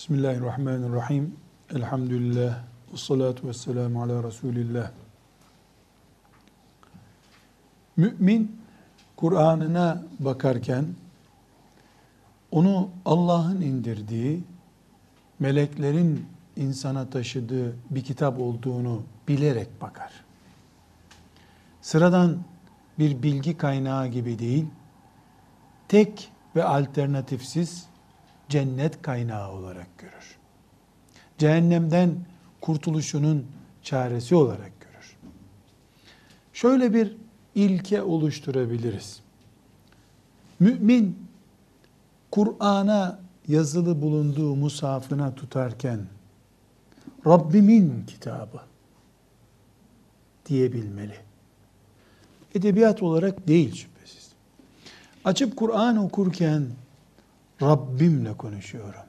Bismillahirrahmanirrahim. Elhamdülillah. Ve salatu ve selamu ala Resulillah. Mümin Kur'an'ına bakarken onu Allah'ın indirdiği, meleklerin insana taşıdığı bir kitap olduğunu bilerek bakar. Sıradan bir bilgi kaynağı gibi değil, tek ve alternatifsiz cennet kaynağı olarak görür. Cehennemden kurtuluşunun çaresi olarak görür. Şöyle bir ilke oluşturabiliriz. Mümin Kur'an'a yazılı bulunduğu musafına tutarken Rabbimin kitabı diyebilmeli. Edebiyat olarak değil şüphesiz. Açıp Kur'an okurken Rabbimle konuşuyorum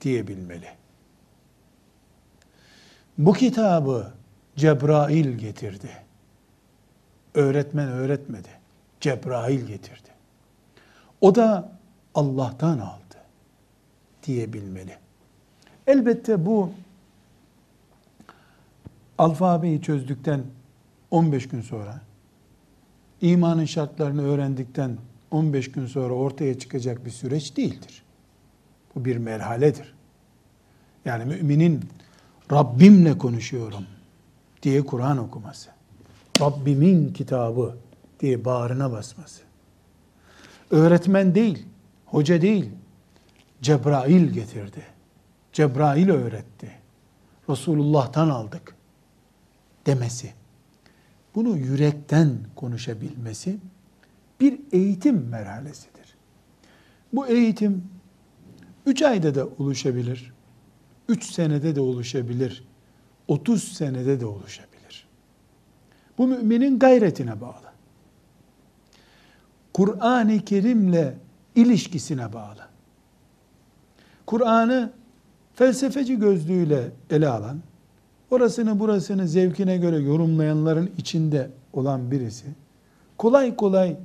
diyebilmeli. Bu kitabı Cebrail getirdi. Öğretmen öğretmedi. Cebrail getirdi. O da Allah'tan aldı diyebilmeli. Elbette bu alfabeyi çözdükten 15 gün sonra imanın şartlarını öğrendikten 15 gün sonra ortaya çıkacak bir süreç değildir. Bu bir merhaledir. Yani müminin Rabbimle konuşuyorum diye Kur'an okuması. Rabbimin kitabı diye bağrına basması. Öğretmen değil, hoca değil, Cebrail getirdi. Cebrail öğretti. Resulullah'tan aldık demesi. Bunu yürekten konuşabilmesi bir eğitim merhalesidir. Bu eğitim 3 ayda da oluşabilir, 3 senede de oluşabilir, 30 senede de oluşabilir. Bu müminin gayretine bağlı. Kur'an-ı Kerim'le ilişkisine bağlı. Kur'an'ı felsefeci gözlüğüyle ele alan, orasını burasını zevkine göre yorumlayanların içinde olan birisi, kolay kolay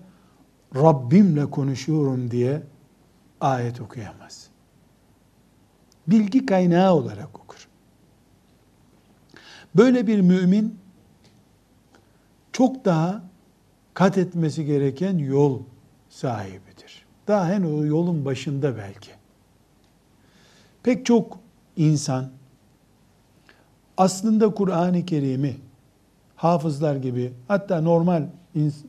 Rabbimle konuşuyorum diye ayet okuyamaz. Bilgi kaynağı olarak okur. Böyle bir mümin çok daha kat etmesi gereken yol sahibidir. Daha henüz o yolun başında belki. Pek çok insan aslında Kur'an-ı Kerim'i hafızlar gibi hatta normal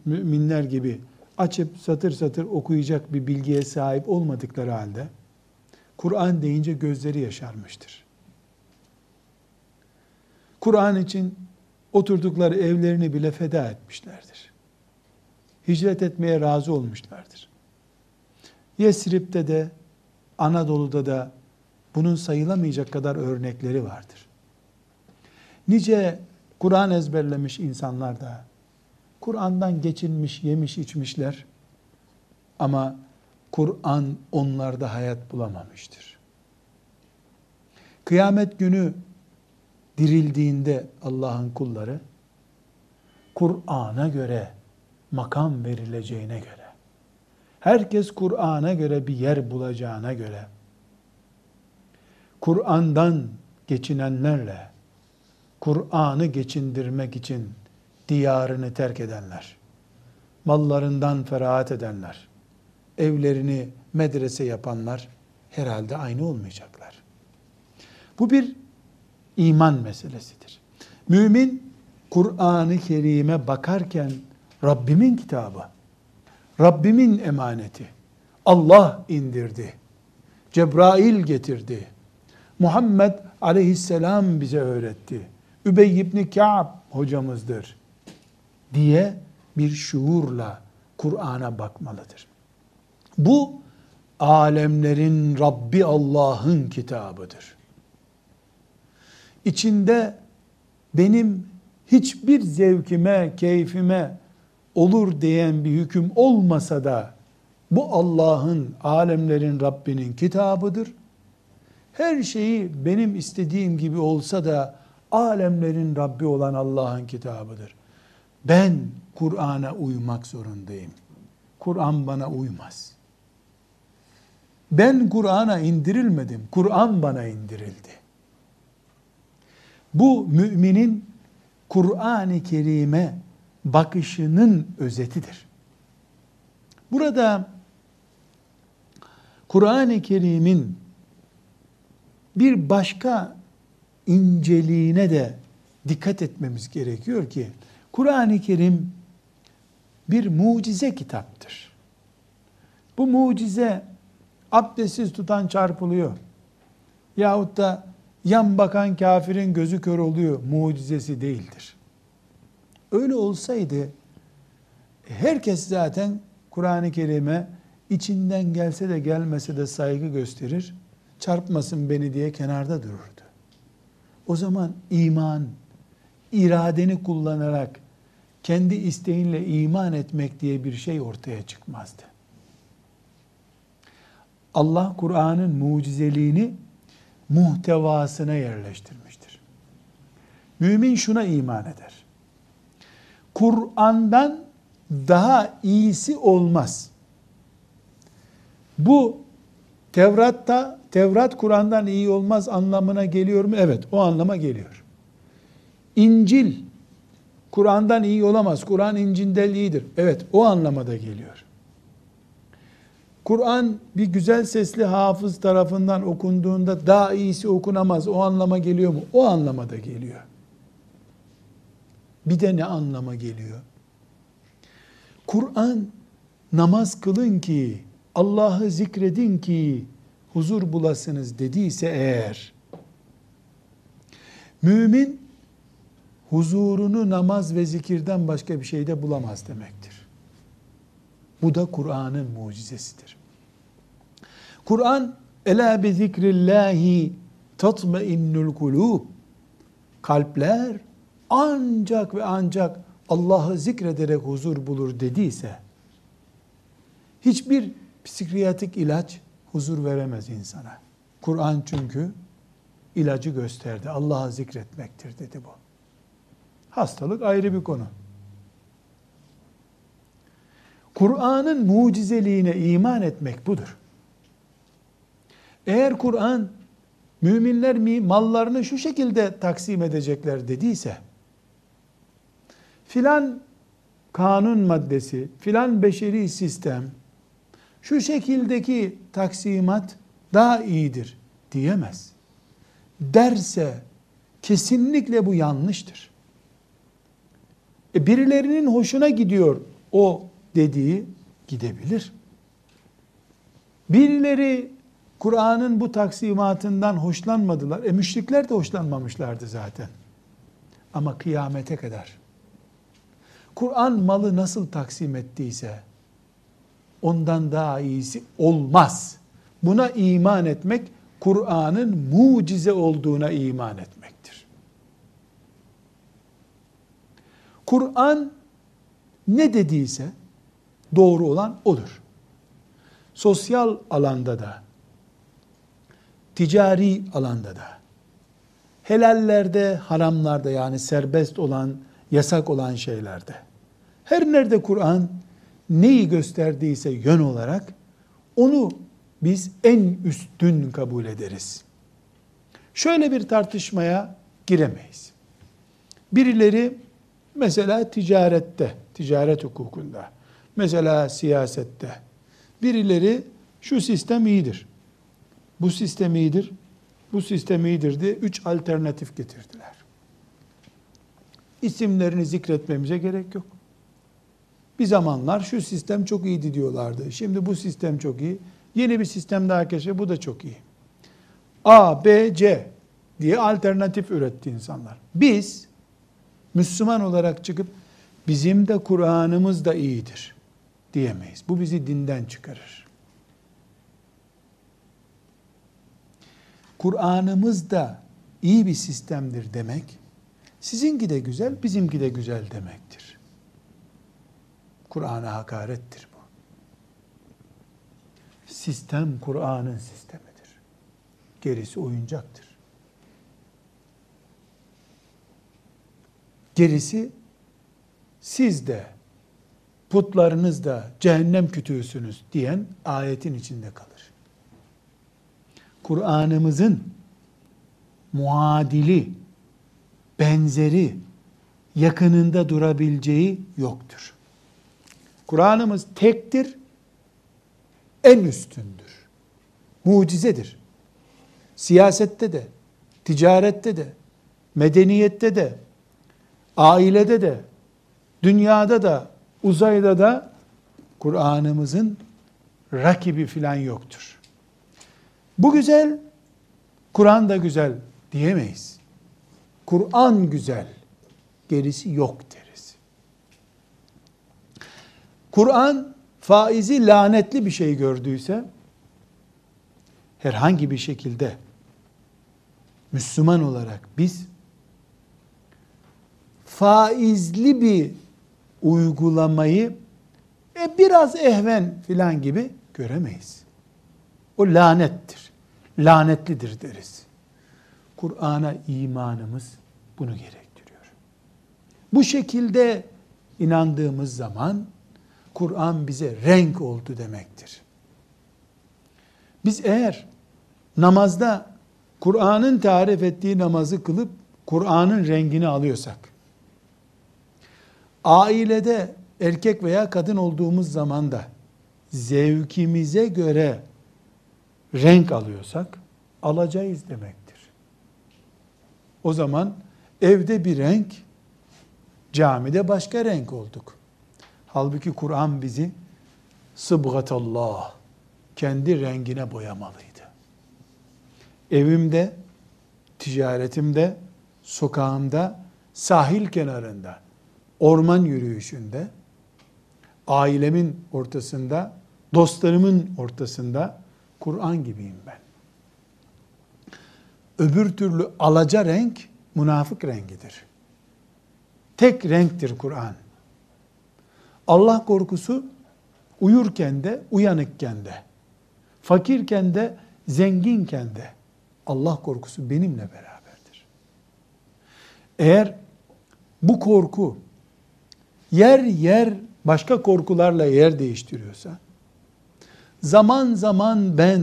müminler gibi açıp satır satır okuyacak bir bilgiye sahip olmadıkları halde Kur'an deyince gözleri yaşarmıştır. Kur'an için oturdukları evlerini bile feda etmişlerdir. Hicret etmeye razı olmuşlardır. Yesrib'de de Anadolu'da da bunun sayılamayacak kadar örnekleri vardır. Nice Kur'an ezberlemiş insanlar da Kur'an'dan geçinmiş, yemiş, içmişler. Ama Kur'an onlarda hayat bulamamıştır. Kıyamet günü dirildiğinde Allah'ın kulları Kur'an'a göre makam verileceğine göre herkes Kur'an'a göre bir yer bulacağına göre Kur'an'dan geçinenlerle Kur'an'ı geçindirmek için diyarını terk edenler, mallarından ferahat edenler, evlerini medrese yapanlar herhalde aynı olmayacaklar. Bu bir iman meselesidir. Mümin Kur'an-ı Kerim'e bakarken Rabbimin kitabı, Rabbimin emaneti, Allah indirdi, Cebrail getirdi, Muhammed aleyhisselam bize öğretti. Übey ibn Ka'b hocamızdır diye bir şuurla Kur'an'a bakmalıdır. Bu alemlerin Rabbi Allah'ın kitabıdır. İçinde benim hiçbir zevkime, keyfime olur diyen bir hüküm olmasa da bu Allah'ın, alemlerin Rabbinin kitabıdır. Her şeyi benim istediğim gibi olsa da alemlerin Rabbi olan Allah'ın kitabıdır. Ben Kur'an'a uymak zorundayım. Kur'an bana uymaz. Ben Kur'an'a indirilmedim. Kur'an bana indirildi. Bu müminin Kur'an-ı Kerim'e bakışının özetidir. Burada Kur'an-ı Kerim'in bir başka inceliğine de dikkat etmemiz gerekiyor ki Kur'an-ı Kerim bir mucize kitaptır. Bu mucize abdestsiz tutan çarpılıyor. Yahut da yan bakan kafirin gözü kör oluyor. Mucizesi değildir. Öyle olsaydı herkes zaten Kur'an-ı Kerim'e içinden gelse de gelmese de saygı gösterir. Çarpmasın beni diye kenarda dururdu. O zaman iman, iradeni kullanarak kendi isteğinle iman etmek diye bir şey ortaya çıkmazdı. Allah Kur'an'ın mucizeliğini muhtevasına yerleştirmiştir. Mümin şuna iman eder. Kur'an'dan daha iyisi olmaz. Bu Tevrat'ta Tevrat Kur'an'dan iyi olmaz anlamına geliyor mu? Evet, o anlama geliyor. İncil Kur'an'dan iyi olamaz. Kur'an İncil'den iyidir. Evet, o anlamada geliyor. Kur'an bir güzel sesli hafız tarafından okunduğunda daha iyisi okunamaz. O anlama geliyor mu? O anlamada geliyor. Bir de ne anlama geliyor? Kur'an namaz kılın ki, Allah'ı zikredin ki huzur bulasınız dediyse eğer, mümin huzurunu namaz ve zikirden başka bir şeyde bulamaz demektir. Bu da Kur'an'ın mucizesidir. Kur'an ela bi zikrillahi tatmainnul kulub. Kalpler ancak ve ancak Allah'ı zikrederek huzur bulur dediyse hiçbir psikiyatrik ilaç huzur veremez insana. Kur'an çünkü ilacı gösterdi. Allah'ı zikretmektir dedi bu. Hastalık ayrı bir konu. Kur'an'ın mucizeliğine iman etmek budur. Eğer Kur'an müminler mi mallarını şu şekilde taksim edecekler dediyse filan kanun maddesi, filan beşeri sistem şu şekildeki taksimat daha iyidir diyemez. Derse kesinlikle bu yanlıştır. E birilerinin hoşuna gidiyor o dediği gidebilir. Birileri Kur'an'ın bu taksimatından hoşlanmadılar. E müşrikler de hoşlanmamışlardı zaten. Ama kıyamete kadar. Kur'an malı nasıl taksim ettiyse ondan daha iyisi olmaz. Buna iman etmek Kur'an'ın mucize olduğuna iman etmektir. Kur'an ne dediyse doğru olan odur. Sosyal alanda da, ticari alanda da, helallerde, haramlarda yani serbest olan, yasak olan şeylerde, her nerede Kur'an neyi gösterdiyse yön olarak onu biz en üstün kabul ederiz. Şöyle bir tartışmaya giremeyiz. Birileri mesela ticarette, ticaret hukukunda, mesela siyasette birileri şu sistem iyidir. Bu sistem iyidir. Bu sistem iyidir diye üç alternatif getirdiler. İsimlerini zikretmemize gerek yok. Bir zamanlar şu sistem çok iyiydi diyorlardı. Şimdi bu sistem çok iyi. Yeni bir sistem daha keşfe bu da çok iyi. A, B, C diye alternatif üretti insanlar. Biz Müslüman olarak çıkıp bizim de Kur'an'ımız da iyidir diyemeyiz. Bu bizi dinden çıkarır. Kur'an'ımız da iyi bir sistemdir demek, sizinki de güzel, bizimki de güzel demektir. Kur'an'a hakarettir bu. Sistem Kur'an'ın sistemidir. Gerisi oyuncaktır. Gerisi siz de putlarınız da cehennem kütüğüsünüz diyen ayetin içinde kalır. Kur'an'ımızın muadili, benzeri, yakınında durabileceği yoktur. Kur'an'ımız tektir, en üstündür. Mucizedir. Siyasette de, ticarette de, medeniyette de, ailede de, dünyada da, uzayda da Kur'an'ımızın rakibi filan yoktur. Bu güzel, Kur'an da güzel diyemeyiz. Kur'an güzel, gerisi yok deriz. Kur'an faizi lanetli bir şey gördüyse herhangi bir şekilde Müslüman olarak biz faizli bir uygulamayı e, biraz ehven filan gibi göremeyiz. O lanettir. Lanetlidir deriz. Kur'an'a imanımız bunu gerektiriyor. Bu şekilde inandığımız zaman Kur'an bize renk oldu demektir. Biz eğer namazda Kur'an'ın tarif ettiği namazı kılıp Kur'an'ın rengini alıyorsak, ailede erkek veya kadın olduğumuz zaman da zevkimize göre renk alıyorsak alacağız demektir. O zaman evde bir renk, camide başka renk olduk. Halbuki Kur'an bizi sıbgatallah kendi rengine boyamalıydı. Evimde, ticaretimde, sokağımda, sahil kenarında, orman yürüyüşünde, ailemin ortasında, dostlarımın ortasında Kur'an gibiyim ben. Öbür türlü alaca renk münafık rengidir. Tek renktir Kur'an. Allah korkusu uyurken de, uyanıkken de, fakirken de, zenginken de Allah korkusu benimle beraberdir. Eğer bu korku yer yer başka korkularla yer değiştiriyorsa, zaman zaman ben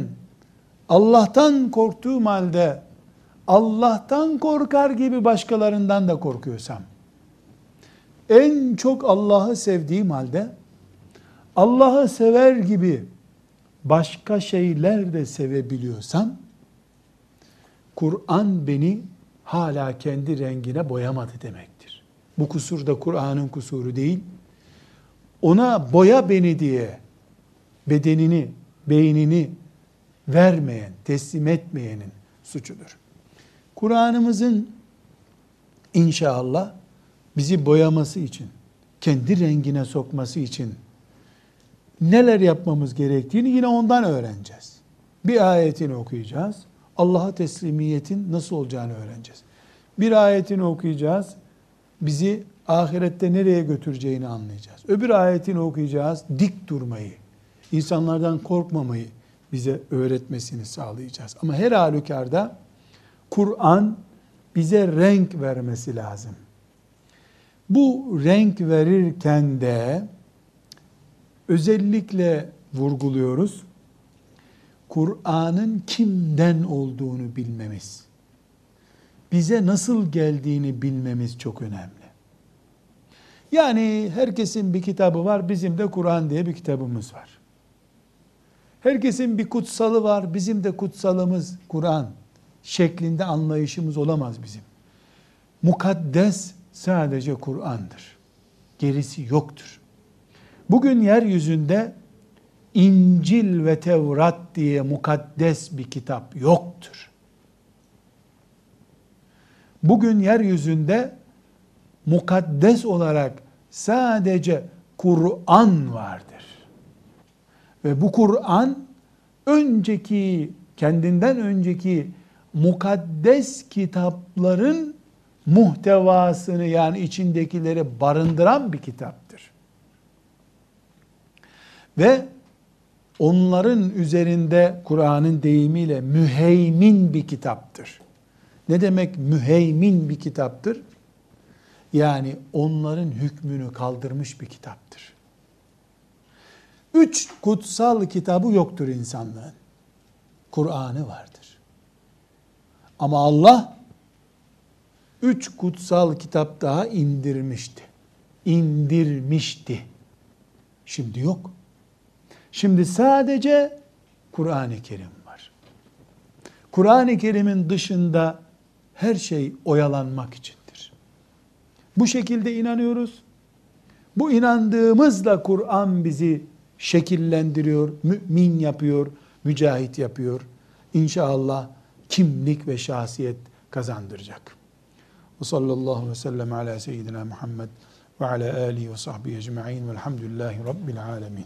Allah'tan korktuğum halde Allah'tan korkar gibi başkalarından da korkuyorsam, en çok Allah'ı sevdiğim halde Allah'ı sever gibi başka şeyler de sevebiliyorsam Kur'an beni hala kendi rengine boyamadı demektir. Bu kusur da Kur'an'ın kusuru değil. Ona boya beni diye bedenini, beynini vermeyen, teslim etmeyenin suçudur. Kur'an'ımızın inşallah bizi boyaması için, kendi rengine sokması için neler yapmamız gerektiğini yine ondan öğreneceğiz. Bir ayetini okuyacağız. Allah'a teslimiyetin nasıl olacağını öğreneceğiz. Bir ayetini okuyacağız. Bizi ahirette nereye götüreceğini anlayacağız. Öbür ayetini okuyacağız. Dik durmayı, insanlardan korkmamayı bize öğretmesini sağlayacağız. Ama her halükarda Kur'an bize renk vermesi lazım. Bu renk verirken de özellikle vurguluyoruz. Kur'an'ın kimden olduğunu bilmemiz. Bize nasıl geldiğini bilmemiz çok önemli. Yani herkesin bir kitabı var, bizim de Kur'an diye bir kitabımız var. Herkesin bir kutsalı var, bizim de kutsalımız Kur'an şeklinde anlayışımız olamaz bizim. Mukaddes sadece Kur'an'dır. Gerisi yoktur. Bugün yeryüzünde İncil ve Tevrat diye mukaddes bir kitap yoktur. Bugün yeryüzünde mukaddes olarak sadece Kur'an vardır. Ve bu Kur'an önceki kendinden önceki mukaddes kitapların muhtevasını yani içindekileri barındıran bir kitaptır. Ve onların üzerinde Kur'an'ın deyimiyle müheymin bir kitaptır. Ne demek müheymin bir kitaptır? Yani onların hükmünü kaldırmış bir kitaptır. Üç kutsal kitabı yoktur insanlığın. Kur'an'ı vardır. Ama Allah üç kutsal kitap daha indirmişti. İndirmişti. Şimdi yok. Şimdi sadece Kur'an-ı Kerim var. Kur'an-ı Kerim'in dışında her şey oyalanmak içindir. Bu şekilde inanıyoruz. Bu inandığımızla Kur'an bizi şekillendiriyor, mümin yapıyor, mücahit yapıyor. İnşallah kimlik ve şahsiyet kazandıracak. Ve sallallahu ve sellem ala seyyidina Muhammed ve ala alihi ve sahbihi ecma'in velhamdülillahi rabbil alemin.